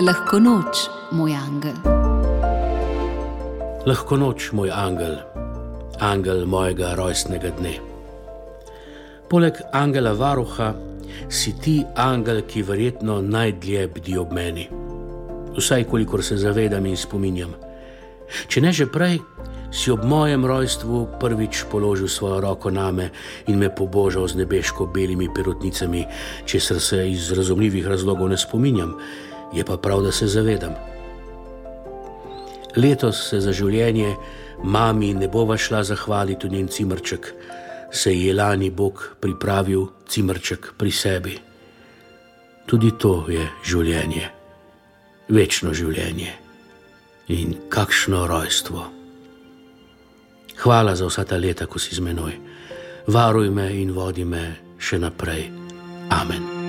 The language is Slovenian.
Lahko noč, moj angel. Lahko noč, moj angel, angel mojega rojstnega dne. Poleg angela varuha si ti angel, ki verjetno najdlje bdi ob meni. Vsaj kolikor se zavedam in spominjam. Če ne že prej, si ob mojem rojstvu prvič položil svojo roko name in me pobožal z nebeško belimi perutnicami, česar se iz razumljivih razlogov ne spominjam, je pa prav, da se zavedam. Letos se za življenje mami ne bova šla zahvaliti v njen cimrček, se je lani Bog pripravil cimrček pri sebi. Tudi to je življenje, večno življenje in kakšno rojstvo. Hvala za vsa ta leta, ko si z menoj. Varuj me in vodi me še naprej. Amen.